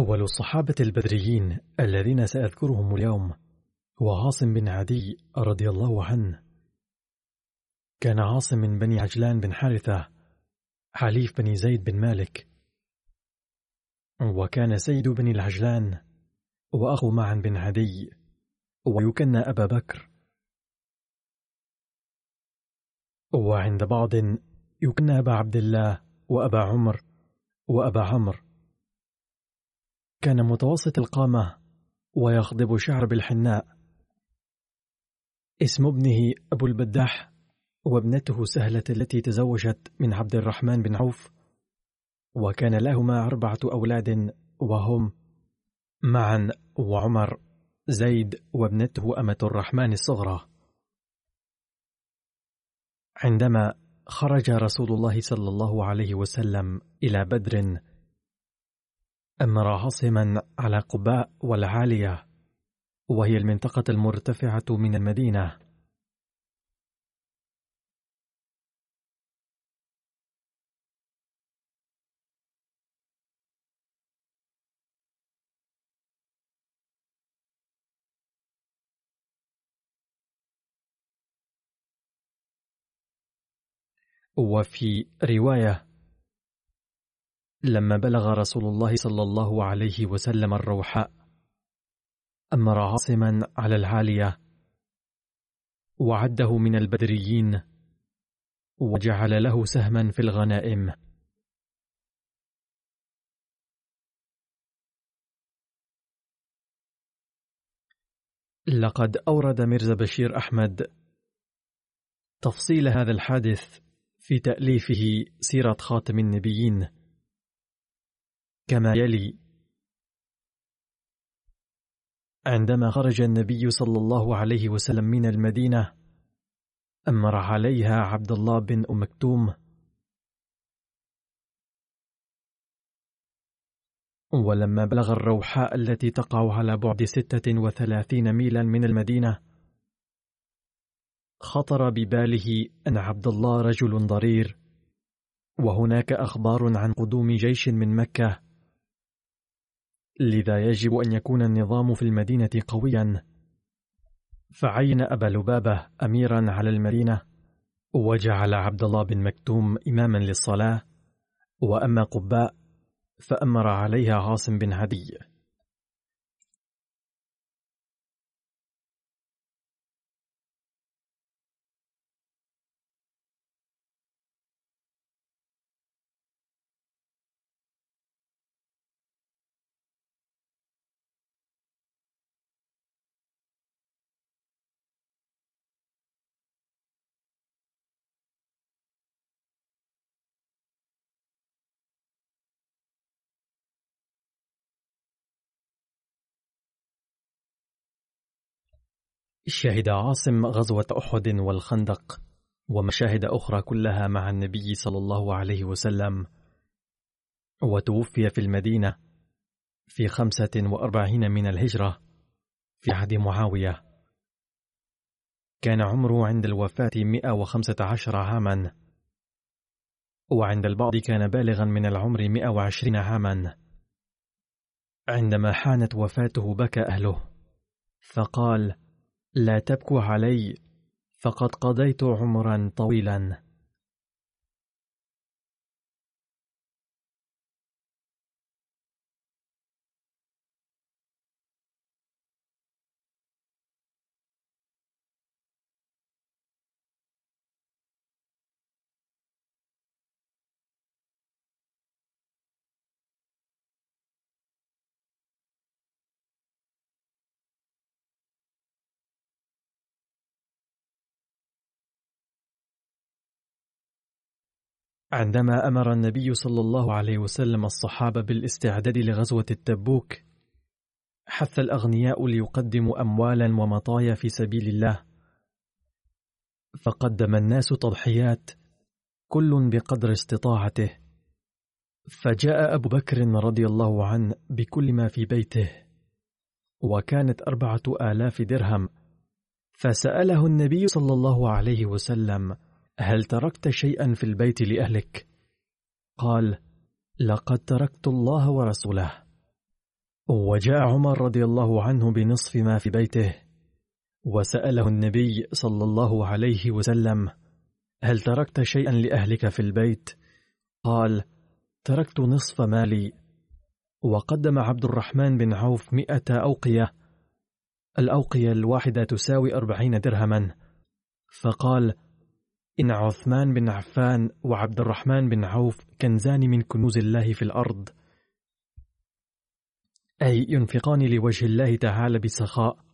أول الصحابة البدريين الذين سأذكرهم اليوم هو عاصم بن عدي رضي الله عنه. كان عاصم من بني عجلان بن حارثة حليف بني زيد بن مالك. وكان سيد بن العجلان وأخو معا بن عدي ويكنى أبا بكر. وعند بعض يكنى أبا عبد الله وأبا عمر وأبا عمرو كان متوسط القامة ويخضب شعر بالحناء اسم ابنه أبو البداح وابنته سهلة التي تزوجت من عبد الرحمن بن عوف وكان لهما أربعة أولاد وهم معا وعمر زيد وابنته أمة الرحمن الصغرى. عندما خرج رسول الله صلى الله عليه وسلم إلى بدر أمر عاصما على قباء والعالية وهي المنطقة المرتفعة من المدينة. وفي رواية لما بلغ رسول الله صلى الله عليه وسلم الروحاء أمر عاصما على العالية وعده من البدريين وجعل له سهما في الغنائم. لقد أورد ميرزا بشير أحمد تفصيل هذا الحادث في تأليفه سيرة خاتم النبيين. كما يلي. عندما خرج النبي صلى الله عليه وسلم من المدينة أمر عليها عبد الله بن أم مكتوم. ولما بلغ الروحاء التي تقع على بعد ستة وثلاثين ميلا من المدينة خطر بباله أن عبد الله رجل ضرير وهناك أخبار عن قدوم جيش من مكة. لذا يجب أن يكون النظام في المدينة قويا. فعين أبا لبابة أميرا على المدينة وجعل عبد الله بن مكتوم إماما للصلاة. وأما قباء فأمر عليها عاصم بن عدي شهد عاصم غزوة أحد والخندق ومشاهد أخرى كلها مع النبي صلى الله عليه وسلم. وتوفي في المدينة في خمسة وأربعين من الهجرة في عهد معاوية. كان عمره عند الوفاة مئة وخمسة عشر عاما. وعند البعض كان بالغا من العمر مئة وعشرين عاما. عندما حانت وفاته بكى أهله فقال لا تبكوا علي. فقد قضيت عمرا طويلا. عندما أمر النبي صلى الله عليه وسلم الصحابة بالاستعداد لغزوة التبوك حث الأغنياء ليقدموا أموالا ومطايا في سبيل الله. فقدم الناس تضحيات كل بقدر استطاعته. فجاء أبو بكر رضي الله عنه بكل ما في بيته وكانت أربعة آلاف درهم. فسأله النبي صلى الله عليه وسلم هل تركت شيئا في البيت لأهلك؟ قال لقد تركت الله ورسوله وجاء عمر رضي الله عنه بنصف ما في بيته وسأله النبي صلى الله عليه وسلم هل تركت شيئا لأهلك في البيت؟ قال تركت نصف مالي وقدم عبد الرحمن بن عوف مئة أوقية الأوقية الواحدة تساوي أربعين درهما فقال إن عثمان بن عفان وعبد الرحمن بن عوف كنزان من كنوز الله في الأرض. أي ينفقان لوجه الله تعالى بسخاء.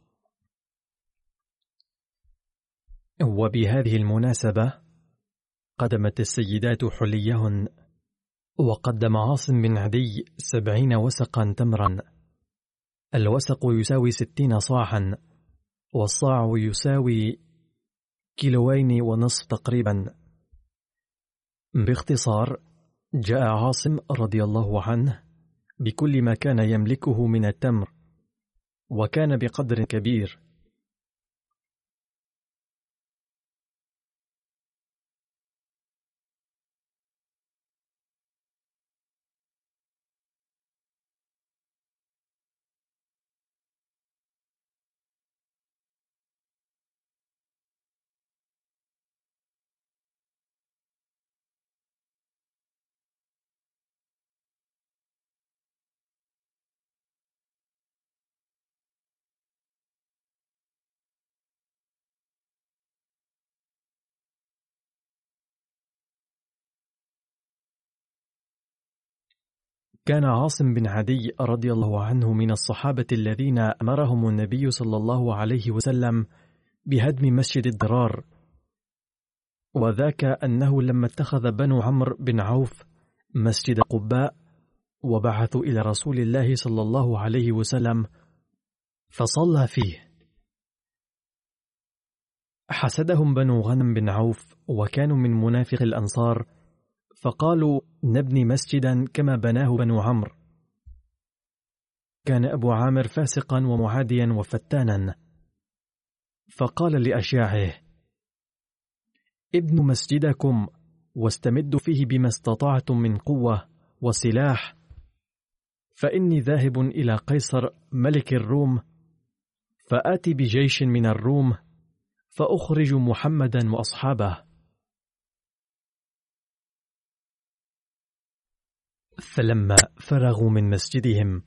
وبهذه المناسبة قدمت السيدات حليهن وقدم عاصم بن عدي سبعين وسقا تمرا. الوسق يساوي ستين صاعا والصاع يساوي كيلوين ونصف تقريبا. باختصار جاء عاصم رضي الله عنه بكل ما كان يملكه من التمر وكان بقدر كبير. كان عاصم بن عدي رضي الله عنه من الصحابة الذين أمرهم النبي صلى الله عليه وسلم بهدم مسجد الضرار. وذاك أنه لما اتخذ بنو عمرو بن عوف مسجد قباء وبعثوا إلى رسول الله صلى الله عليه وسلم فصلى فيه. حسدهم بنو غنم بن عوف وكانوا من منافق الأنصار فقالوا نبني مسجدا كما بناه بنو عمرو. كان أبو عامر فاسقا ومعاديا وفتانا. فقال لأشياعه ابنوا مسجدكم واستمدوا فيه بما استطعتم من قوة وسلاح فإني ذاهب إلى قيصر ملك الروم فآتي بجيش من الروم فأخرج محمدا وأصحابه. فلما فرغوا من مسجدهم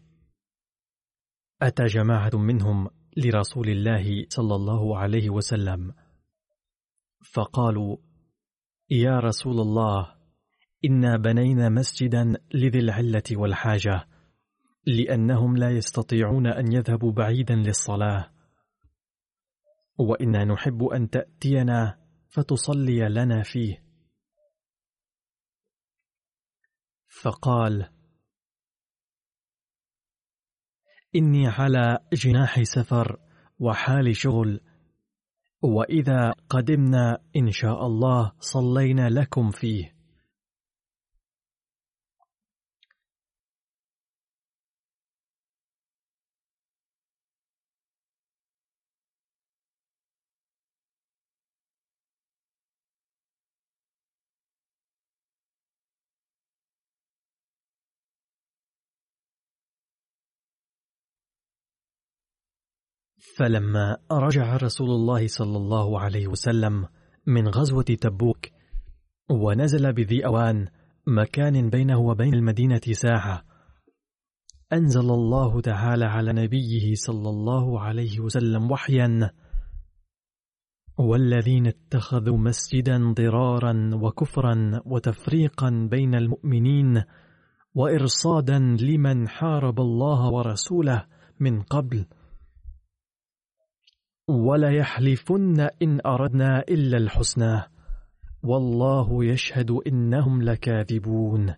أتى جماعة منهم لرسول الله صلى الله عليه وسلم فقالوا يا رسول الله إنا بنينا مسجدا لذي العلة والحاجة لأنهم لا يستطيعون أن يذهبوا بعيدا للصلاة. وإنا نحب أن تأتينا فتصلي لنا فيه. فقال إني على جناح سفر وحال شغل وإذا قدمنا إن شاء الله صلينا لكم فيه. فلما رجع رسول الله صلى الله عليه وسلم من غزوة تبوك ونزل بذي أوان مكان بينه وبين المدينة ساعة أنزل الله تعالى على نبيه صلى الله عليه وسلم وحيا والذين اتخذوا مسجدا ضرارا وكفرا وتفريقا بين المؤمنين وإرصادا لمن حارب الله ورسوله من قبل ولا يحلفن إن أردنا إلا الحسنى. والله يشهد إنهم لكاذبون.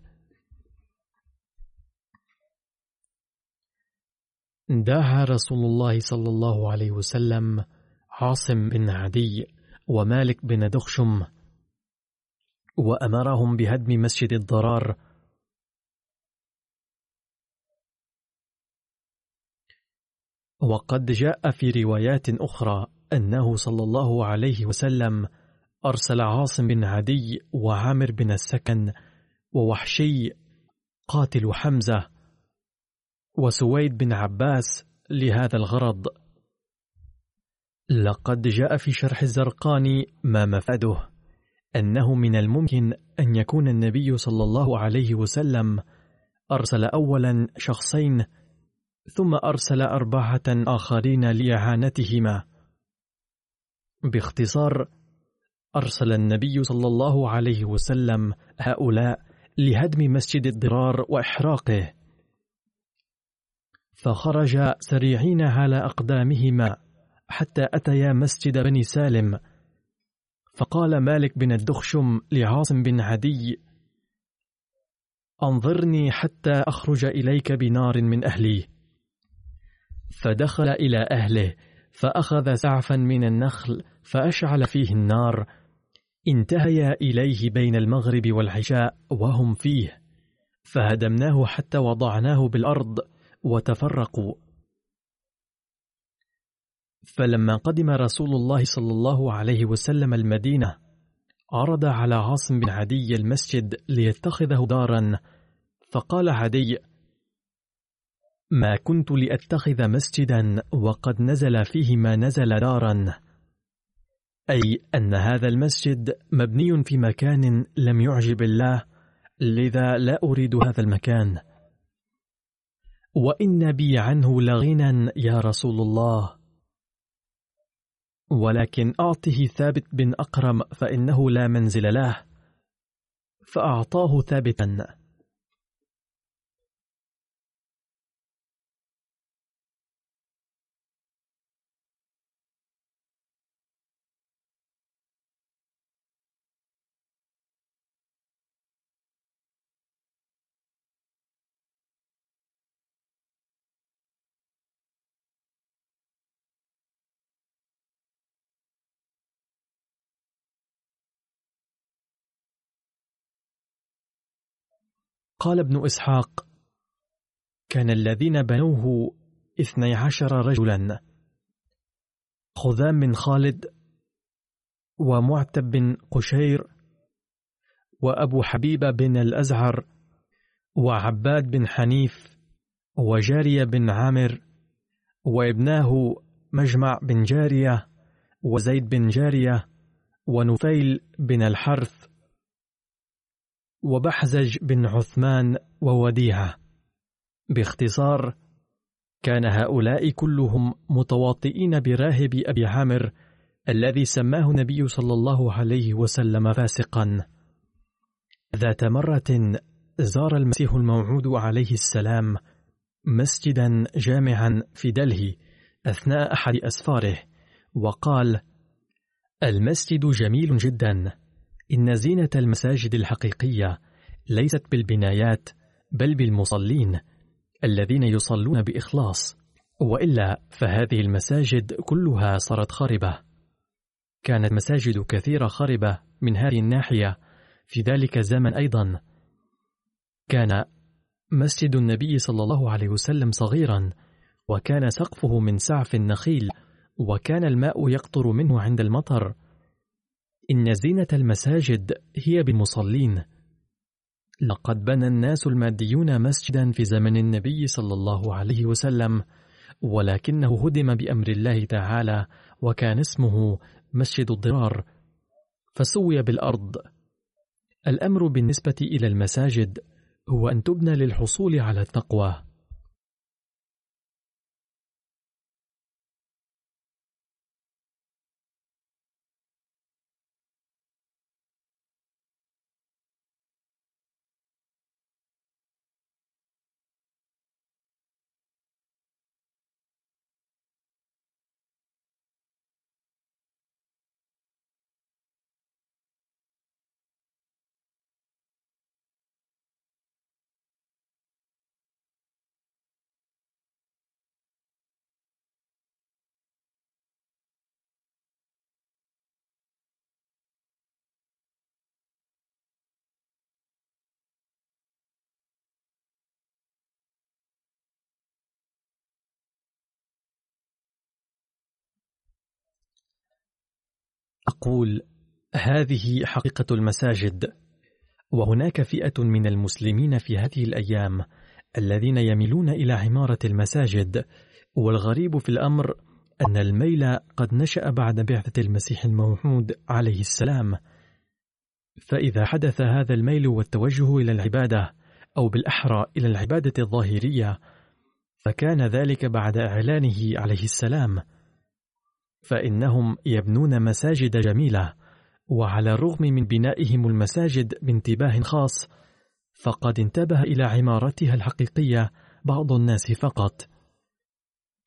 دعا رسول الله صلى الله عليه وسلم عاصم بن عدي ومالك بن دخشم وأمرهم بهدم مسجد الضرار وقد جاء في روايات أخرى أنه صلى الله عليه وسلم أرسل عاصم بن عدي وعامر بن السكن ووحشي قاتل حمزة وسويد بن عباس لهذا الغرض. لقد جاء في شرح الزرقاني ما مفاده أنه من الممكن أن يكون النبي صلى الله عليه وسلم أرسل أولا شخصين ثم أرسل أربعة آخرين لإعانتهما. باختصار أرسل النبي صلى الله عليه وسلم هؤلاء لهدم مسجد الضرار وإحراقه. فخرج سريعين على أقدامهما حتى أتيا مسجد بني سالم. فقال مالك بن الدخشم لعاصم بن عدي أنظرني حتى أخرج إليك بنار من أهلي. فدخل إلى أهله فأخذ سعفا من النخل فأشعل فيه النار انتهيا إليه بين المغرب والعشاء وهم فيه فهدمناه حتى وضعناه بالأرض وتفرقوا. فلما قدم رسول الله صلى الله عليه وسلم المدينة عرض على عاصم بن عدي المسجد ليتخذه دارا فقال عدي ما كنت لأتخذ مسجدا وقد نزل فيه ما نزل دارا أي أن هذا المسجد مبني في مكان لم يعجب الله لذا لا أريد هذا المكان. وإن بي عنه لغنى يا رسول الله. ولكن أعطه ثابت بن أقرم فإنه لا منزل له. فأعطاه ثابتا. قال ابن إسحاق كان الذين بنوه اثني عشر رجلا. خذام بن خالد ومعتب بن قشير وأبو حبيبة بن الأزهر وعباد بن حنيف وجارية بن عامر وابناه مجمع بن جارية وزيد بن جارية ونفيل بن الحرث وبحزج بن عثمان ووديعة. باختصار كان هؤلاء كلهم متواطئين براهب أبي عامر الذي سماه النبي صلى الله عليه وسلم فاسقا. ذات مرة زار المسيح الموعود عليه السلام مسجدا جامعا في دلهي أثناء أحد أسفاره وقال المسجد جميل جدا. إن زينة المساجد الحقيقية ليست بالبنايات بل بالمصلين الذين يصلون بإخلاص وإلا فهذه المساجد كلها صارت خاربة. كانت مساجد كثيرة خربة من هذه الناحية. في ذلك الزمن أيضا كان مسجد النبي صلى الله عليه وسلم صغيرا وكان سقفه من سعف النخيل وكان الماء يقطر منه عند المطر. إن زينة المساجد هي بالمصلين لقد بنى الناس الماديون مسجدا في زمن النبي صلى الله عليه وسلم ولكنه هدم بأمر الله تعالى وكان اسمه مسجد الضرار فسوي بالأرض. الأمر بالنسبة إلى المساجد هو أن تبنى للحصول على التقوى. أقول هذه حقيقة المساجد وهناك فئة من المسلمين في هذه الأيام الذين يميلون إلى عمارة المساجد والغريب في الأمر أن الميل قد نشأ بعد بعثة المسيح الموعود عليه السلام. فإذا حدث هذا الميل والتوجه إلى العبادة أو بالأحرى إلى العبادة الظاهرية فكان ذلك بعد إعلانه عليه السلام. فإنهم يبنون مساجد جميلة وعلى الرغم من بنائهم المساجد بانتباه خاص فقد انتبه إلى عمارتها الحقيقية بعض الناس فقط.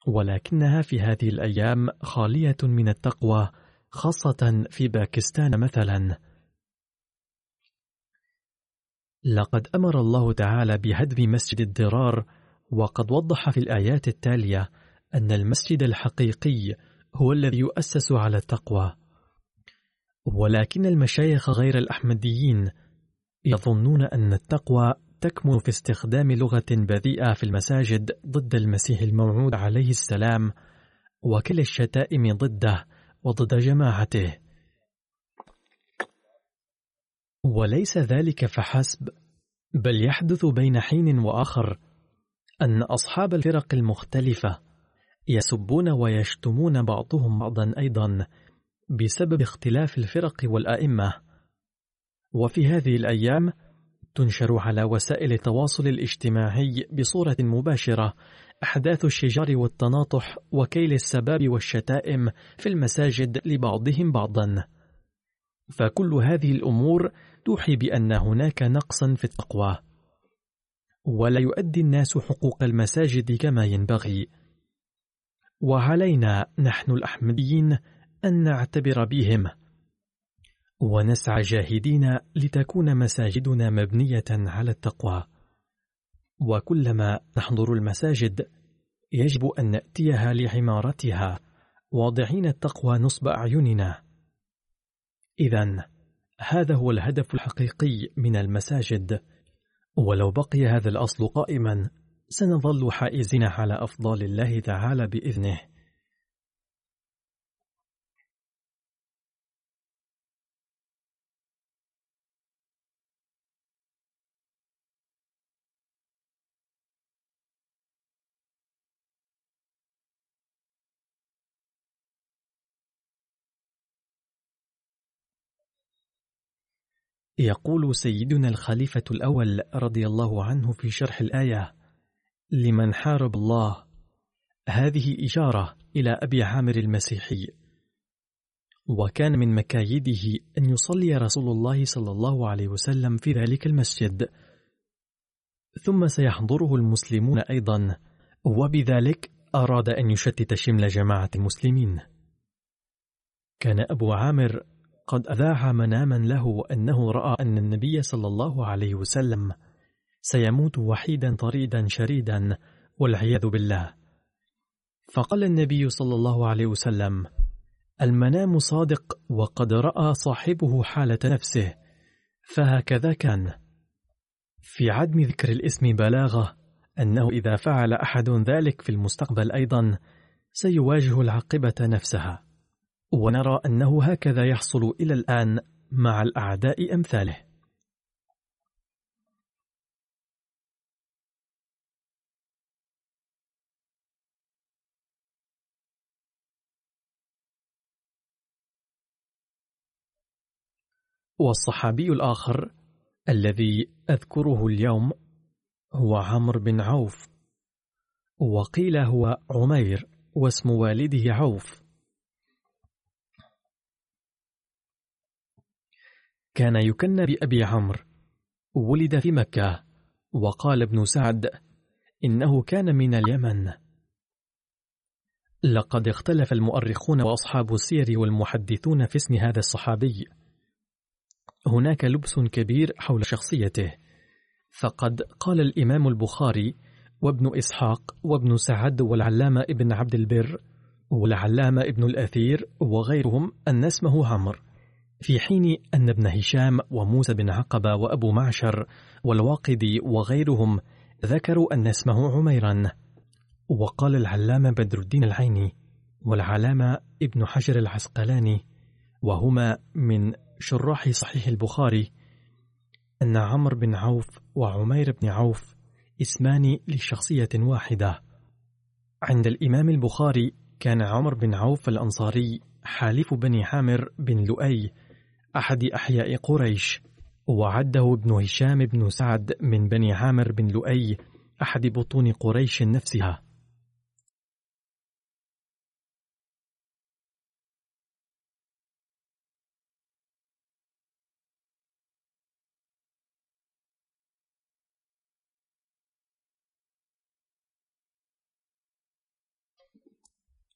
ولكنها في هذه الأيام خالية من التقوى خاصة في باكستان مثلا. لقد أمر الله تعالى بهدم مسجد الضرار وقد وضح في الآيات التالية أن المسجد الحقيقي هو الذي يؤسس على التقوى. ولكن المشايخ غير الأحمديين يظنون أن التقوى تكمن في استخدام لغة بذيئة في المساجد ضد المسيح الموعود عليه السلام وكل الشتائم ضده وضد جماعته. وليس ذلك فحسب بل يحدث بين حين وآخر أن أصحاب الفرق المختلفة يسبون ويشتمون بعضهم بعضا أيضا بسبب اختلاف الفرق والأئمة. وفي هذه الأيام تنشر على وسائل التواصل الاجتماعي بصورة مباشرة أحداث الشجار والتناطح وكيل السباب والشتائم في المساجد لبعضهم بعضا. فكل هذه الأمور توحي بأن هناك نقصا في التقوى. ولا يؤدي الناس حقوق المساجد كما ينبغي. وعلينا نحن الأحمديين أن نعتبر بهم. ونسعى جاهدين لتكون مساجدنا مبنية على التقوى. وكلما نحضر المساجد يجب أن نأتيها لعمارتها واضعين التقوى نصب أعيننا. إذا هذا هو الهدف الحقيقي من المساجد. ولو بقي هذا الأصل قائما سنظل حائزين على أفضال الله تعالى بإذنه. يقول سيدنا الخليفة الأول رضي الله عنه في شرح الآية لمن حارب الله. هذه إشارة إلى أبي عامر المسيحي. وكان من مكايده أن يصلي رسول الله صلى الله عليه وسلم في ذلك المسجد. ثم سيحضره المسلمون أيضا. وبذلك أراد أن يشتت شمل جماعة المسلمين. كان أبو عامر قد أذاع مناما له أنه رأى أن النبي صلى الله عليه وسلم سيموت وحيدا طريدا شريدا والعياذ بالله. فقال النبي صلى الله عليه وسلم المنام صادق وقد رأى صاحبه حالة نفسه فهكذا كان. في عدم ذكر الاسم بلاغة أنه إذا فعل أحد ذلك في المستقبل أيضا سيواجه العاقبة نفسها. ونرى أنه هكذا يحصل إلى الآن مع الأعداء أمثاله. والصحابي الآخر الذي أذكره اليوم هو عمرو بن عوف وقيل هو عمير واسم والده عوف. كان يكنى بأبي عمرو ولد في مكة وقال ابن سعد إنه كان من اليمن. لقد اختلف المؤرخون وأصحاب السير والمحدثون في اسم هذا الصحابي. هناك لبس كبير حول شخصيته. فقد قال الإمام البخاري وابن إسحاق وابن سعد والعلامة ابن عبد البر والعلامة ابن الأثير وغيرهم أن اسمه عمرو. في حين أن ابن هشام وموسى بن عقبة وأبو معشر والواقدي وغيرهم ذكروا أن اسمه عميرا. وقال العلامة بدر الدين العيني والعلامة ابن حجر العسقلاني وهما من شراح صحيح البخاري أن عمرو بن عوف وعمير بن عوف اسمان لشخصية واحدة. عند الإمام البخاري كان عمر بن عوف الأنصاري حالف بني حامر بن لؤي أحد أحياء قريش وعده ابن هشام بن سعد من بني عامر بن لؤي أحد بطون قريش نفسها.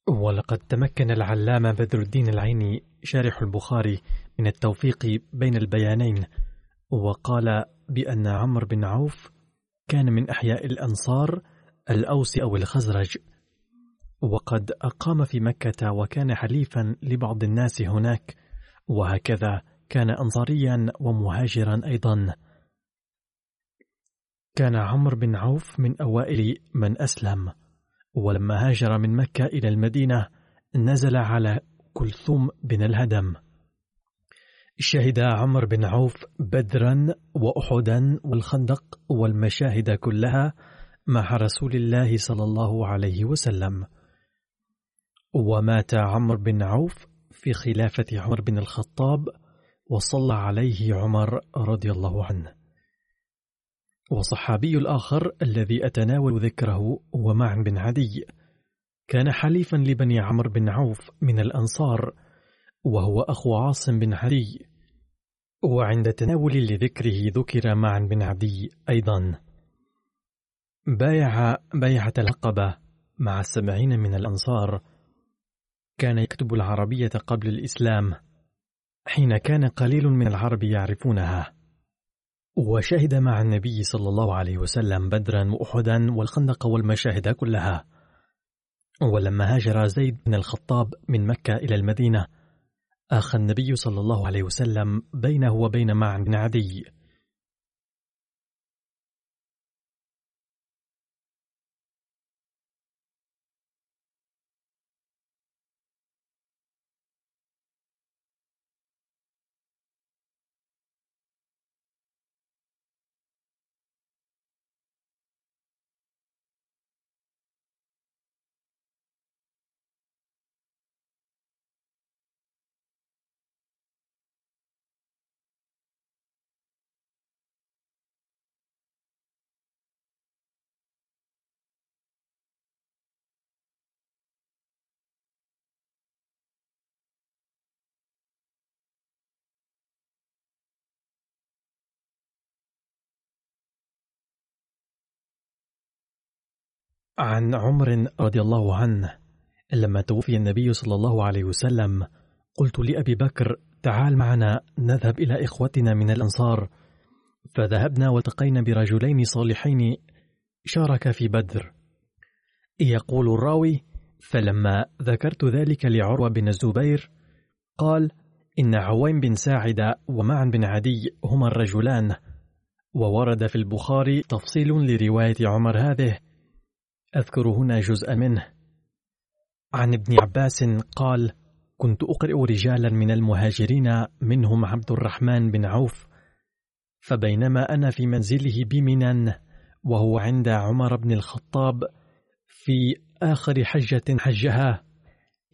ولقد تمكن العلامة بدر الدين العيني شارح البخاري من التوفيق بين البيانين وقال بأن عمرو بن عوف كان من أحياء الأنصار الأوس أو الخزرج وقد أقام في مكة وكان حليفا لبعض الناس هناك وهكذا كان أنصاريا ومهاجرا أيضا. كان عمرو بن عوف من أوائل من أسلم. ولما هاجر من مكة إلى المدينة نزل على كلثوم بن الهدم. شهد عمر بن عوف بدرا وأحدا والخندق والمشاهد كلها مع رسول الله صلى الله عليه وسلم. ومات عمر بن عوف في خلافة عمر بن الخطاب وصلى عليه عمر رضي الله عنه. وصحابي الآخر الذي أتناول ذكره هو معن بن عدي. كان حليفا لبني عمرو بن عوف من الأنصار وهو أخو عاصم بن عدي. وعند تناول لذكره ذكر معن بن عدي أيضا. بايع بيعة العقبة مع السبعين من الأنصار. كان يكتب العربية قبل الإسلام حين كان قليل من العرب يعرفونها. وشهد مع النبي صلى الله عليه وسلم بدرا وأحدا والخندق والمشاهد كلها. ولما هاجر زيد بن الخطاب من مكة إلى المدينة أخى النبي صلى الله عليه وسلم بينه وبين معن بن عدي. عن عمر رضي الله عنه لما توفي النبي صلى الله عليه وسلم قلت لأبي بكر تعال معنا نذهب إلى إخوتنا من الأنصار. فذهبنا والتقينا برجلين صالحين شارك في بدر. يقول الراوي فلما ذكرت ذلك لعروة بن الزبير قال إن عويم بن ساعدة ومعن بن عدي هما الرجلان. وورد في البخاري تفصيل لرواية عمر هذه. أذكر هنا جزءا منه. عن ابن عباس قال كنت أقرئ رجالا من المهاجرين منهم عبد الرحمن بن عوف فبينما أنا في منزله بمنن وهو عند عمر بن الخطاب في آخر حجة حجها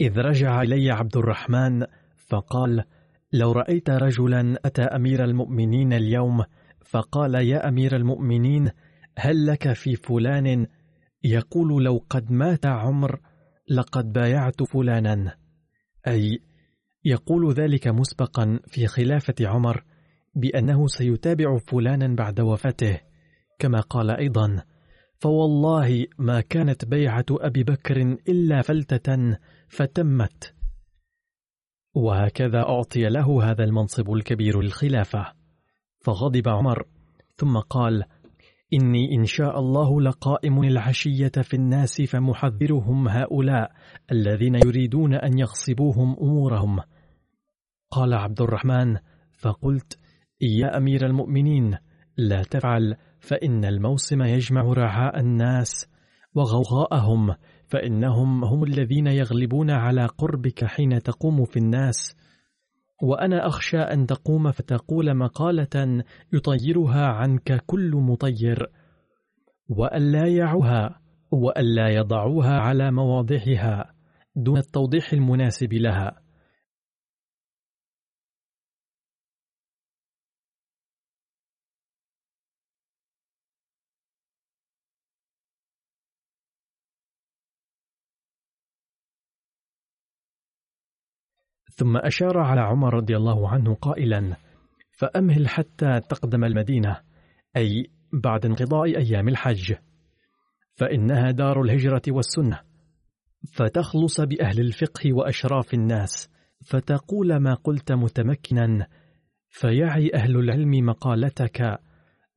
إذ رجع إلي عبد الرحمن فقال لو رأيت رجلا أتى أمير المؤمنين اليوم؟ فقال يا أمير المؤمنين هل لك في فلان يقول لو قد مات عمر لقد بايعت فلانا. أي يقول ذلك مسبقا في خلافة عمر بأنه سيتابع فلانا بعد وفاته كما قال أيضا فوالله ما كانت بيعة أبي بكر إلا فلتة فتمت وهكذا أعطي له هذا المنصب الكبير الخلافة. فغضب عمر ثم قال إني إن شاء الله لقائم العشية في الناس فمحذرهم هؤلاء الذين يريدون أن يغصبوهم أمورهم. قال عبد الرحمن فقلت يا أمير المؤمنين لا تفعل فإن الموسم يجمع رعاء الناس وغوغاءهم فإنهم هم الذين يغلبون على قربك حين تقوم في الناس. وأنا أخشى أن تقوم فتقول مقالة يطيرها عنك كل مطير وألا يعوها وألا يضعوها على مواضعها دون التوضيح المناسب لها. ثم أشار على عمر رضي الله عنه قائلا فأمهل حتى تقدم المدينة أي بعد انقضاء أيام الحج فإنها دار الهجرة والسنة فتخلص بأهل الفقه وأشراف الناس فتقول ما قلت متمكنا فيعي أهل العلم مقالتك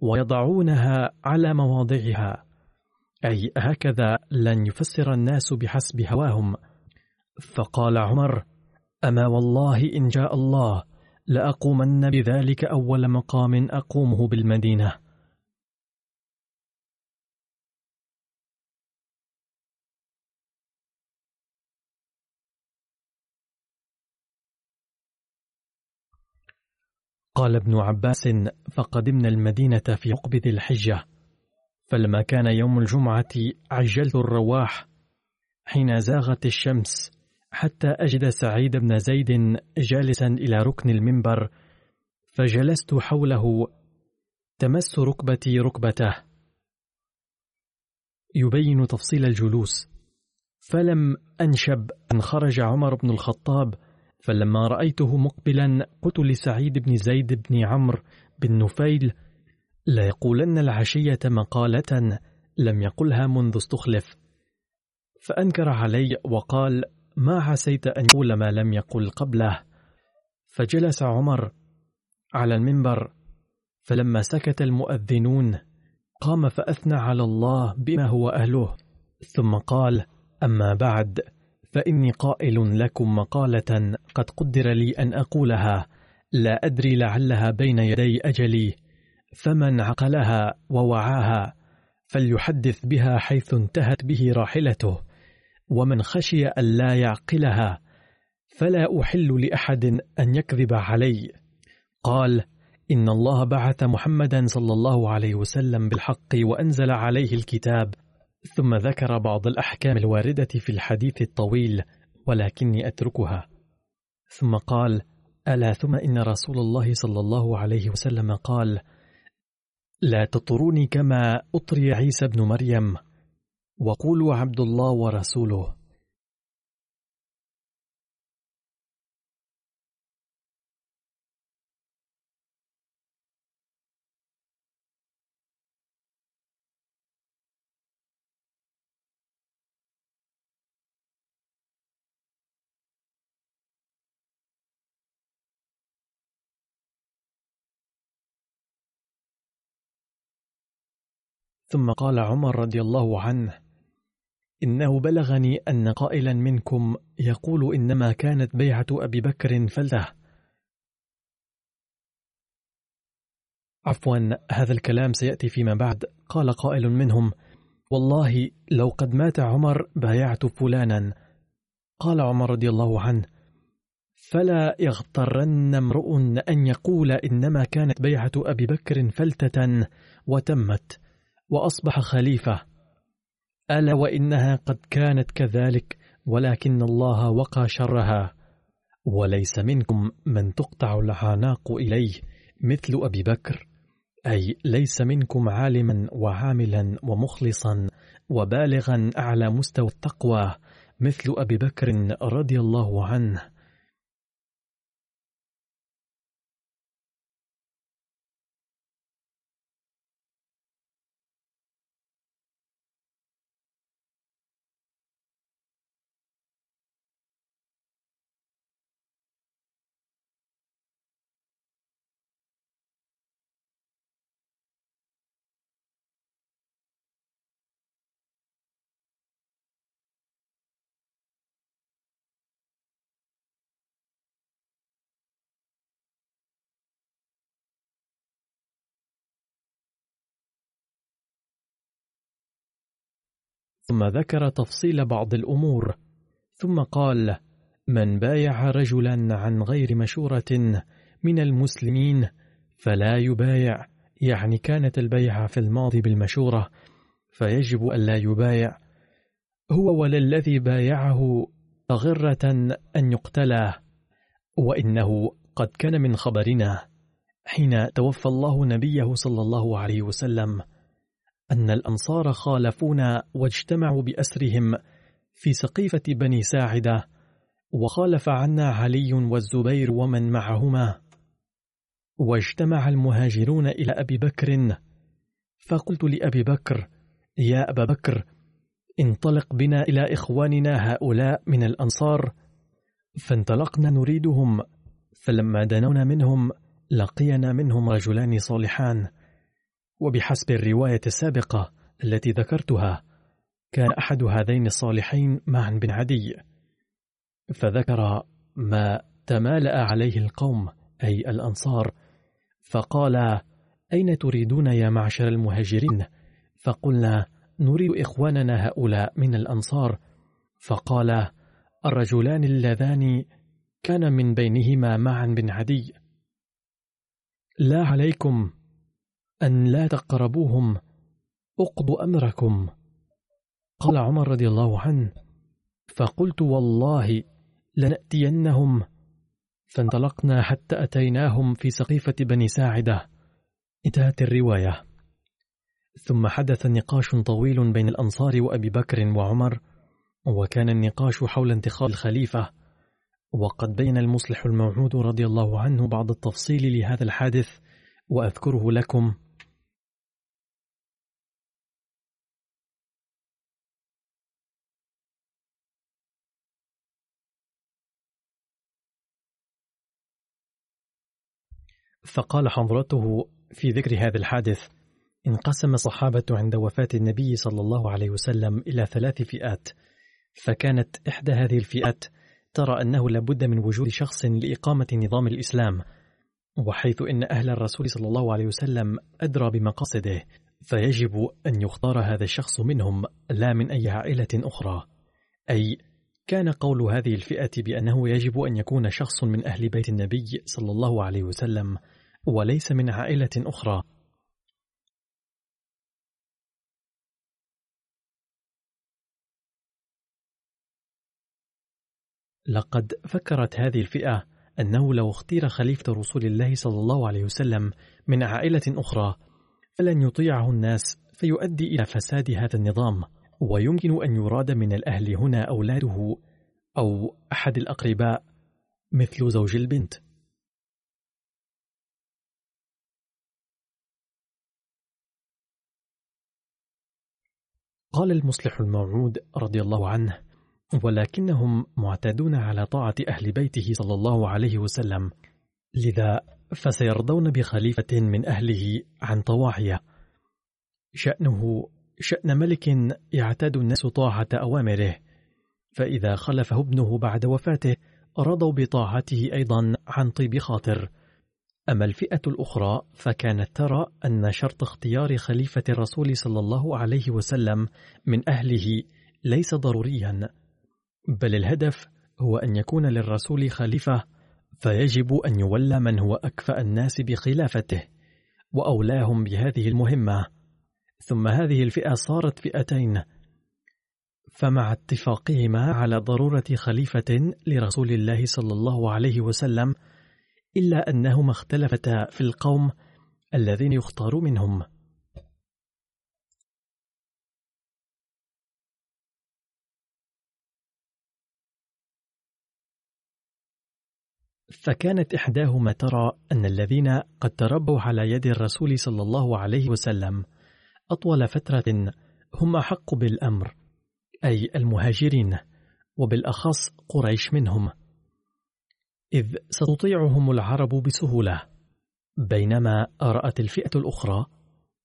ويضعونها على مواضعها أي هكذا لن يفسر الناس بحسب هواهم. فقال عمر أما والله إن جاء الله لأقومن بذلك أول مقام أقومه بالمدينة. قال ابن عباس فقدمنا المدينة في عقب ذي الحجة. فلما كان يوم الجمعة عجلت الرواح حين زاغت الشمس. حتى أجد سعيد بن زيد جالسا إلى ركن المنبر فجلست حوله تمس ركبتي ركبته. يبين تفصيل الجلوس. فلم أنشب أن خرج عمر بن الخطاب فلما رأيته مقبلا قلت لسعيد بن زيد بن عمرو بن نفيل لا يقولن العشية مقالة لم يقلها منذ استخلف. فأنكر علي وقال ما عسيت أن يقول ما لم يقل قبله. فجلس عمر على المنبر فلما سكت المؤذنون قام فأثنى على الله بما هو أهله. ثم قال أما بعد فإني قائل لكم مقالة قد قدر لي أن أقولها. لا أدري لعلها بين يدي أجلي. فمن عقلها ووعاها فليحدث بها حيث انتهت به راحلته. ومن خشي ألا يعقلها فلا أحل لأحد أن يكذب علي. قال إن الله بعث محمدا صلى الله عليه وسلم بالحق وأنزل عليه الكتاب ثم ذكر بعض الأحكام الواردة في الحديث الطويل ولكني أتركها. ثم قال ألا ثم إن رسول الله صلى الله عليه وسلم قال لا تطروني كما أطري عيسى بن مريم. وقولوا عبد الله ورسوله. ثم قال عمر رضي الله عنه إنه بلغني أن قائلا منكم يقول إنما كانت بيعة أبي بكر فلتة. عفوا هذا الكلام سيأتي فيما بعد. قال قائل منهم والله لو قد مات عمر بايعت فلانا. قال عمر رضي الله عنه فلا يغترن امرؤ أن يقول إنما كانت بيعة أبي بكر فلتة وتمت وأصبح خليفة. ألا وإنها قد كانت كذلك ولكن الله وقى شرها. وليس منكم من تقطع العناق إليه مثل أبي بكر. أي ليس منكم عالما وعاملا ومخلصا وبالغا أعلى مستوى التقوى مثل أبي بكر رضي الله عنه. ثم ذكر تفصيل بعض الأمور ثم قال من بايع رجلا عن غير مشورة من المسلمين فلا يبايع يعني كانت البيعة في الماضي بالمشورة فيجب ألا يبايع. هو وللذي بايعه غرة أن يقتلى وإنه قد كان من خبرنا. حين توفى الله نبيه صلى الله عليه وسلم أن الأنصار خالفونا واجتمعوا بأسرهم في سقيفة بني ساعدة وخالف عنا علي والزبير ومن معهما. واجتمع المهاجرون إلى أبي بكر فقلت لأبي بكر يا أبا بكر انطلق بنا إلى إخواننا هؤلاء من الأنصار فانطلقنا نريدهم فلما دنونا منهم لقينا منهم رجلان صالحان. وبحسب الرواية السابقة التي ذكرتها كان أحد هذين الصالحين معا بن عدي فذكر ما تمالأ عليه القوم أي الأنصار فقال أين تريدون يا معشر المهاجرين؟ فقلنا نريد إخواننا هؤلاء من الأنصار. فقال الرجلان اللذان كان من بينهما معا بن عدي. لا عليكم أن لا تقربوهم أقضوا أمركم. قال عمر رضي الله عنه فقلت والله لنأتينهم. فانطلقنا حتى أتيناهم في سقيفة بني ساعدة. انتهت الرواية. ثم حدث نقاش طويل بين الأنصار وأبي بكر وعمر وكان النقاش حول انتخاب الخليفة. وقد بين المصلح الموعود رضي الله عنه بعض التفصيل لهذا الحادث وأذكره لكم. فقال حضرته في ذكر هذا الحادث انقسم الصحابة عند وفاة النبي صلى الله عليه وسلم إلى ثلاث فئات فكانت إحدى هذه الفئات ترى أنه لابد من وجود شخص لإقامة نظام الإسلام وحيث إن أهل الرسول صلى الله عليه وسلم أدرى بمقاصده فيجب أن يختار هذا الشخص منهم لا من أي عائلة أخرى. أي كان قول هذه الفئة بأنه يجب أن يكون شخص من أهل بيت النبي صلى الله عليه وسلم وليس من عائلة أخرى. لقد فكرت هذه الفئة أنه لو اختير خليفة رسول الله صلى الله عليه وسلم من عائلة أخرى فلن يطيعه الناس فيؤدي إلى فساد هذا النظام ويمكن أن يراد من الأهل هنا أولاده أو أحد الأقرباء مثل زوج البنت. قال المصلح الموعود رضي الله عنه ولكنهم معتادون على طاعة أهل بيته صلى الله عليه وسلم لذا فسيرضون بخليفة من أهله عن طواعية شأنه شأن ملك يعتاد الناس طاعة أوامره فإذا خلفه ابنه بعد وفاته رضوا بطاعته أيضا عن طيب خاطر أما الفئة الأخرى فكانت ترى أن شرط اختيار خليفة الرسول صلى الله عليه وسلم من أهله ليس ضروريا بل الهدف هو أن يكون للرسول خليفة فيجب أن يولى من هو أكفأ الناس بخلافته وأولاهم بهذه المهمة. ثم هذه الفئة صارت فئتين فمع اتفاقهما على ضرورة خليفة لرسول الله صلى الله عليه وسلم إلا أنهما اختلفتا في القوم الذين يختار منهم. فكانت إحداهما ترى أن الذين قد تربوا على يد الرسول صلى الله عليه وسلم أطول فترة هم أحق بالأمر أي المهاجرين وبالأخص قريش منهم. إذ ستطيعهم العرب بسهولة بينما رأت الفئة الأخرى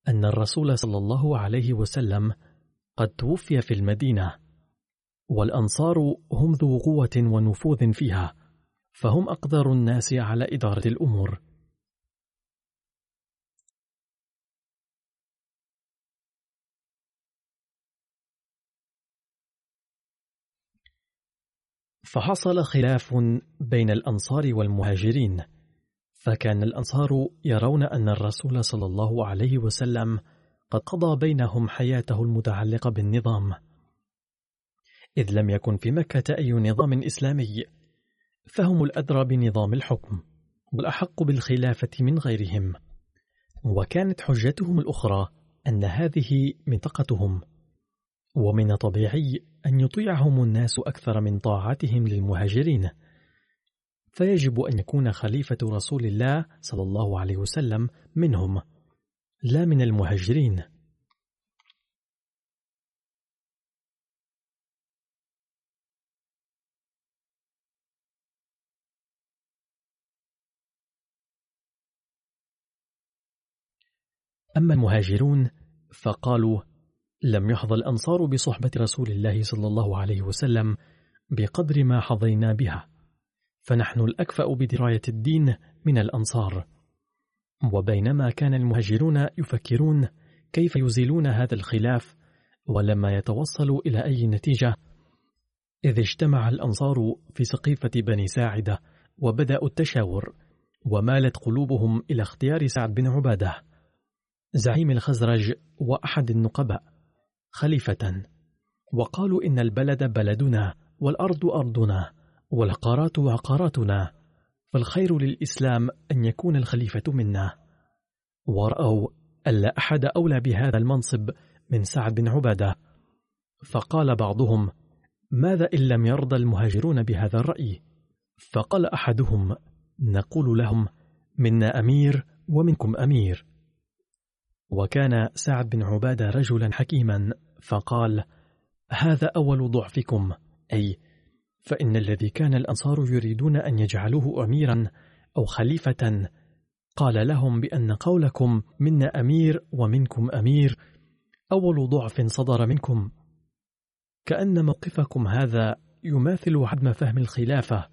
أن الرسول صلى الله عليه وسلم قد توفي في المدينة والأنصار هم ذو قوة ونفوذ فيها فهم أقدر الناس على إدارة الأمور. فحصل خلاف بين الأنصار والمهاجرين فكان الأنصار يرون أن الرسول صلى الله عليه وسلم قد قضى بينهم حياته المتعلقة بالنظام. إذ لم يكن في مكة أي نظام إسلامي فهم الأدرى بنظام الحكم والأحق بالخلافة من غيرهم وكانت حجتهم الأخرى أن هذه منطقتهم ومن الطبيعي أن يطيعهم الناس أكثر من طاعتهم للمهاجرين. فيجب أن يكون خليفة رسول الله صلى الله عليه وسلم منهم لا من المهاجرين. أما المهاجرون فقالوا لم يحظى الأنصار بصحبة رسول الله صلى الله عليه وسلم بقدر ما حظينا بها. فنحن الأكفأ بدراية الدين من الأنصار. وبينما كان المهاجرون يفكرون كيف يزيلون هذا الخلاف ولما يتوصلوا إلى أي نتيجة إذ اجتمع الأنصار في سقيفة بني ساعدة وبدأوا التشاور ومالت قلوبهم إلى اختيار سعد بن عبادة زعيم الخزرج وأحد النقباء. خليفة وقالوا إن البلد بلدنا والأرض أرضنا والعقارات عقاراتنا فالخير للإسلام أن يكون الخليفة منا. ورأوا ألا أحد أولى بهذا المنصب من سعد بن عبادة. فقال بعضهم ماذا إن لم يرضى المهاجرون بهذا الرأي؟ فقال أحدهم نقول لهم منا أمير ومنكم أمير. وكان سعد بن عبادة رجلا حكيما. فقال هذا أول ضعفكم أي فإن الذي كان الأنصار يريدون أن يجعلوه أميرا أو خليفة قال لهم بأن قولكم منا أمير ومنكم أمير أول ضعف صدر منكم. كأن موقفكم هذا يماثل عدم فهم الخلافة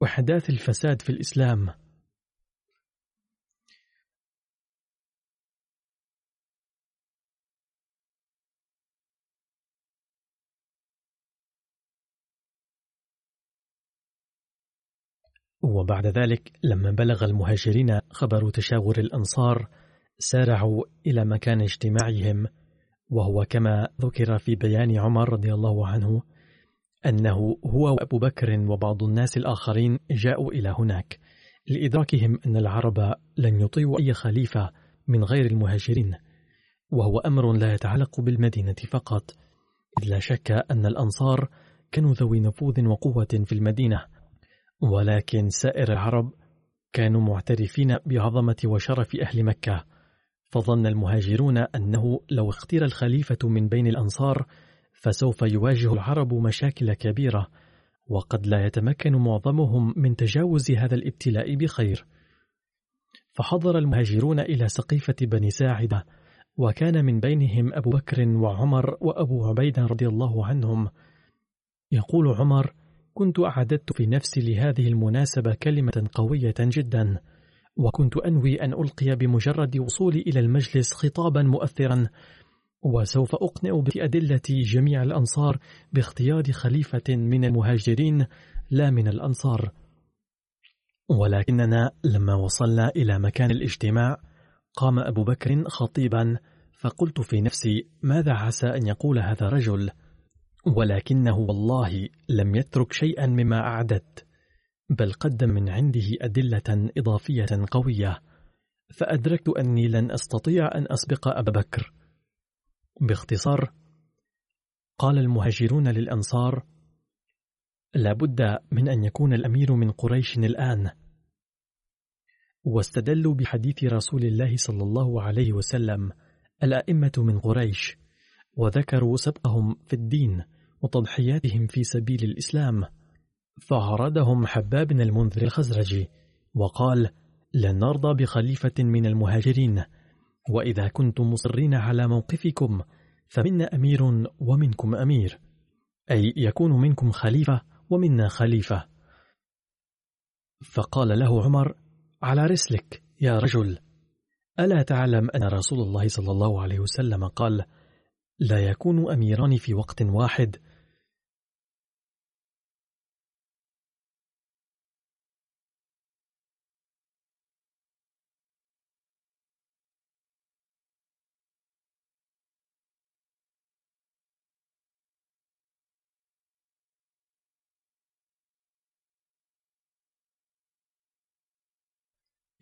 وحداث الفساد في الإسلام. وبعد ذلك لما بلغ المهاجرين خبر تشاور الأنصار سارعوا إلى مكان اجتماعهم وهو كما ذكر في بيان عمر رضي الله عنه أنه هو وأبو بكر وبعض الناس الآخرين جاءوا إلى هناك لإدراكهم أن العرب لن يطيعوا أي خليفة من غير المهاجرين وهو أمر لا يتعلق بالمدينة فقط إذ لا شك أن الأنصار كانوا ذوي نفوذ وقوة في المدينة. ولكن سائر العرب كانوا معترفين بعظمة وشرف أهل مكة فظن المهاجرون أنه لو اختير الخليفة من بين الأنصار فسوف يواجه العرب مشاكل كبيرة وقد لا يتمكن معظمهم من تجاوز هذا الابتلاء بخير. فحضر المهاجرون إلى سقيفة بني ساعدة وكان من بينهم أبو بكر وعمر وأبو عبيدة رضي الله عنهم. يقول عمر كنت أعددت في نفسي لهذه المناسبة كلمة قوية جدا وكنت أنوي أن ألقي بمجرد وصولي إلى المجلس خطابا مؤثرا وسوف أقنع بأدلة جميع الأنصار باختيار خليفة من المهاجرين لا من الأنصار. ولكننا لما وصلنا إلى مكان الاجتماع قام أبو بكر خطيبا فقلت في نفسي ماذا عسى أن يقول هذا الرجل؟ ولكنه والله لم يترك شيئا مما أعددت بل قدم من عنده أدلة إضافية قوية. فأدركت أني لن أستطيع أن أسبق أبا بكر. باختصار قال المهاجرون للأنصار لابد من أن يكون الأمير من قريش الآن. واستدلوا بحديث رسول الله صلى الله عليه وسلم الأئمة من قريش وذكروا سبقهم في الدين. وتضحياتهم في سبيل الإسلام فعرضهم حباب بن المنذر الخزرجي وقال لن نرضى بخليفة من المهاجرين وإذا كنتم مصرين على موقفكم فمنا أمير ومنكم أمير أي يكون منكم خليفة ومنا خليفة. فقال له عمر على رسلك يا رجل. ألا تعلم أن رسول الله صلى الله عليه وسلم قال لا يكون أميران في وقت واحد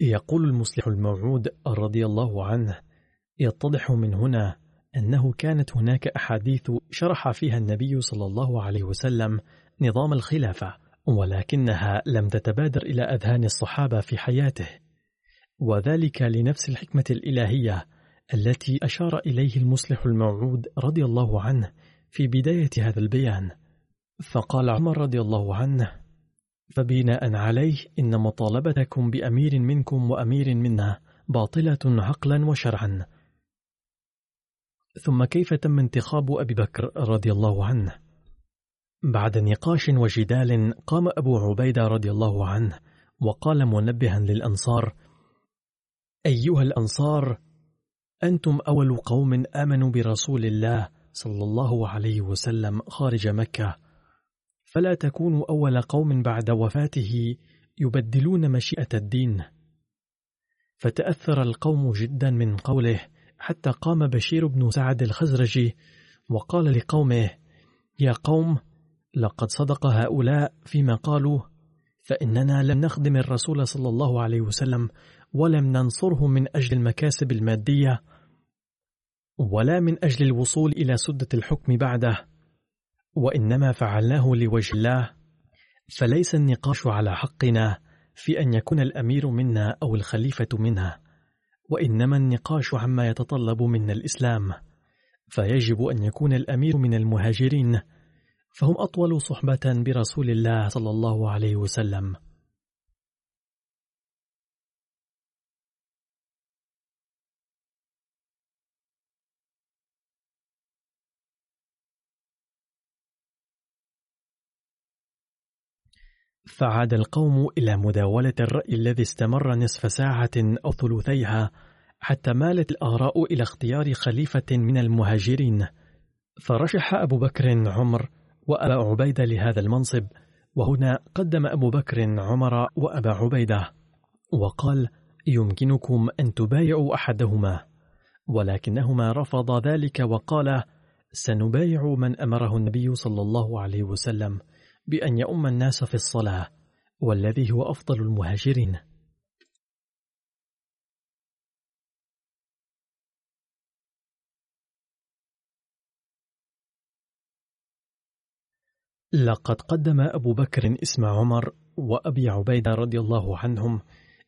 يقول المصلح الموعود رضي الله عنه يتضح من هنا أنه كانت هناك أحاديث شرح فيها النبي صلى الله عليه وسلم نظام الخلافة ولكنها لم تتبادر إلى أذهان الصحابة في حياته. وذلك لنفس الحكمة الإلهية التي أشار إليه المصلح الموعود رضي الله عنه في بداية هذا البيان. فقال عمر رضي الله عنه فبناء عليه إن مطالبتكم بأمير منكم وأمير منا باطلة عقلا وشرعا. ثم كيف تم انتخاب أبي بكر رضي الله عنه؟ بعد نقاش وجدال قام أبو عبيدة رضي الله عنه وقال منبها للأنصار أيها الأنصار أنتم أول قوم آمنوا برسول الله صلى الله عليه وسلم خارج مكة. فلا تكونوا أول قوم بعد وفاته يبدلون مشيئة الدين. فتأثر القوم جدا من قوله حتى قام بشير بن سعد الخزرجي وقال لقومه يا قوم لقد صدق هؤلاء فيما قالوا فإننا لم نخدم الرسول صلى الله عليه وسلم ولم ننصره من أجل المكاسب المادية ولا من أجل الوصول إلى سدة الحكم بعده. وإنما فعلناه لوجه الله فليس النقاش على حقنا في أن يكون الأمير منا أو الخليفة منها وإنما النقاش عما يتطلب منا الإسلام. فيجب أن يكون الأمير من المهاجرين فهم أطول صحبة برسول الله صلى الله عليه وسلم. فعاد القوم إلى مداولة الرأي الذي استمر نصف ساعة أو ثلثيها حتى مالت الآراء إلى اختيار خليفة من المهاجرين. فرشح أبو بكر عمر وأبا عبيدة لهذا المنصب وهنا قدم أبو بكر عمر وأبا عبيدة وقال يمكنكم أن تبايعوا أحدهما. ولكنهما رفض ذلك وقال سنبايع من أمره النبي صلى الله عليه وسلم. بأن يؤم الناس في الصلاة والذي هو أفضل المهاجرين. لقد قدم أبو بكر اسم عمر وأبي عبيدة رضي الله عنهم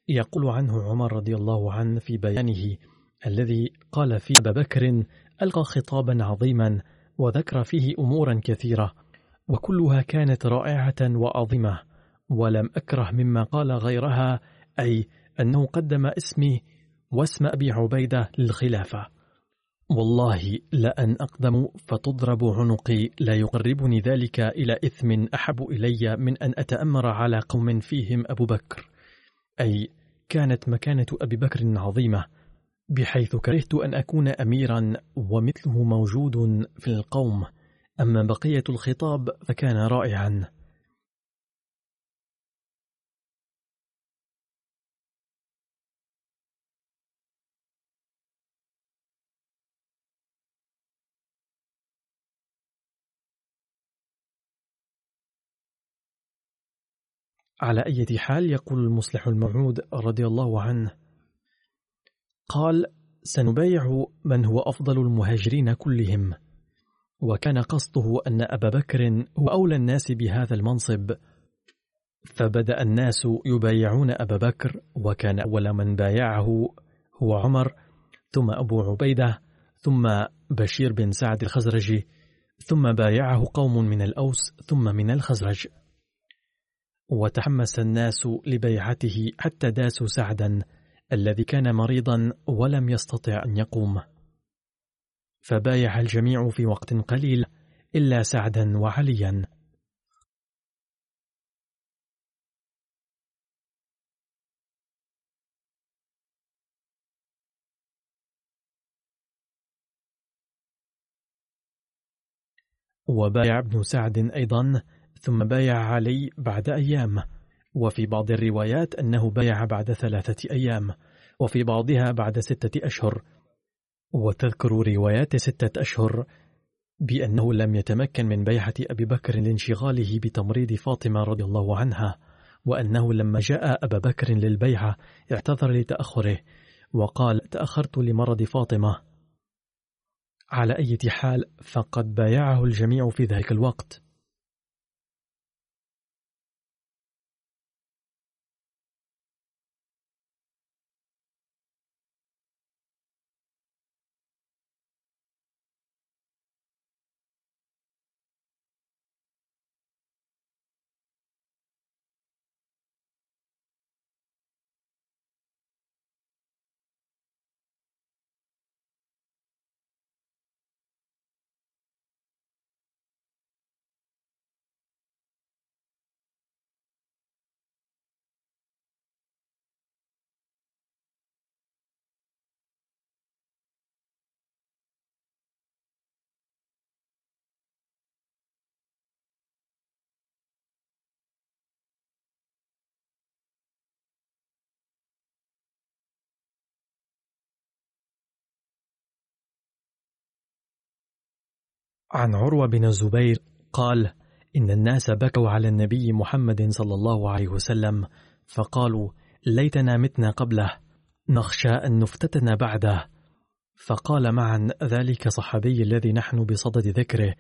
يقول عنه عمر رضي الله عنه في بيانه الذي قال فيه أبا بكر ألقى خطابا عظيما وذكر فيه أمورا كثيرة وكلها كانت رائعة وعظيمة ولم أكره مما قال غيرها أي أنه قدم اسمي واسم أبي عبيدة للخلافة. والله لأن أقدم فتضرب عنقي لا يقربني ذلك إلى إثم أحب إلي من أن أتأمر على قوم فيهم أبو بكر أي كانت مكانة أبي بكر عظيمة بحيث كرهت أن أكون أميرا ومثله موجود في القوم. أما بقية الخطاب فكان رائعا. على أي حال يقول المصلح الموعود رضي الله عنه. قال سنبايع من هو أفضل المهاجرين كلهم. وكان قصده أن أبا بكر هو أولى الناس بهذا المنصب فبدأ الناس يبايعون أبا بكر وكان أول من بايعه هو عمر ثم أبو عبيدة ثم بشير بن سعد الخزرجي ثم بايعه قوم من الأوس ثم من الخزرج. وتحمس الناس لبيعته حتى داسوا سعدا الذي كان مريضا ولم يستطع أن يقوم. فبايع الجميع في وقت قليل إلا سعدا وعليا. وبايع ابن سعد أيضا ثم بايع علي بعد أيام. وفي بعض الروايات أنه بايع بعد ثلاثة أيام وفي بعضها بعد ستة أشهر. وتذكر روايات ستة أشهر بأنه لم يتمكن من بيعة أبي بكر لانشغاله بتمريض فاطمة رضي الله عنها وأنه لما جاء أبا بكر للبيعة اعتذر لتأخره وقال تأخرت لمرض فاطمة. على أي حال فقد بايعه الجميع في ذلك الوقت. عن عروة بن الزبير قال إن الناس بكوا على النبي محمد صلى الله عليه وسلم فقالوا ليتنا متنا قبله نخشى أن نفتتن بعده. فقال معا ذلك صحابي الذي نحن بصدد ذكره.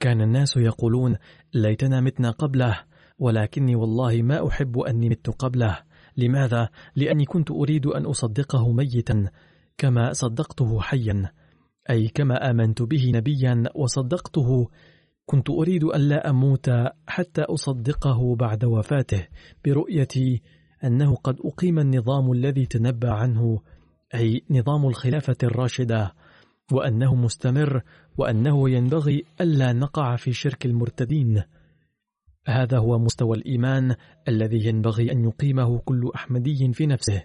كان الناس يقولون ليتنا متنا قبله ولكني والله ما أحب أني مت قبله. لماذا؟ لأني كنت أريد أن أصدقه ميتا كما صدقته حيا. أي كما آمنت به نبيا وصدقته كنت أريد أن لا أموت حتى أصدقه بعد وفاته برؤيتي أنه قد أقيم النظام الذي تنبأ عنه أي نظام الخلافة الراشدة وأنه مستمر وأنه ينبغي ألا نقع في شرك المرتدين. هذا هو مستوى الإيمان الذي ينبغي أن يقيمه كل أحمدي في نفسه.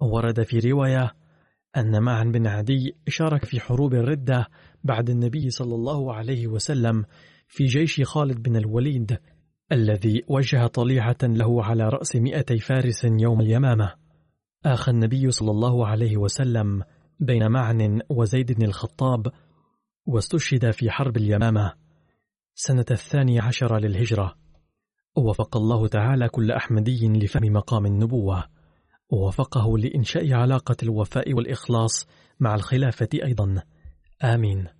ورد في رواية أن معا بن عدي شارك في حروب الردة بعد النبي صلى الله عليه وسلم في جيش خالد بن الوليد الذي وجه طليعة له على رأس مئتي فارس يوم اليمامة. آخى النبي صلى الله عليه وسلم بين معن وزيد بن الخطاب واستشهد في حرب اليمامة سنة الثانية عشر للهجرة. ووفق الله تعالى كل أحمدي لفهم مقام النبوة. ووفقه لإنشاء علاقة الوفاء والإخلاص مع الخلافة أيضا. آمين.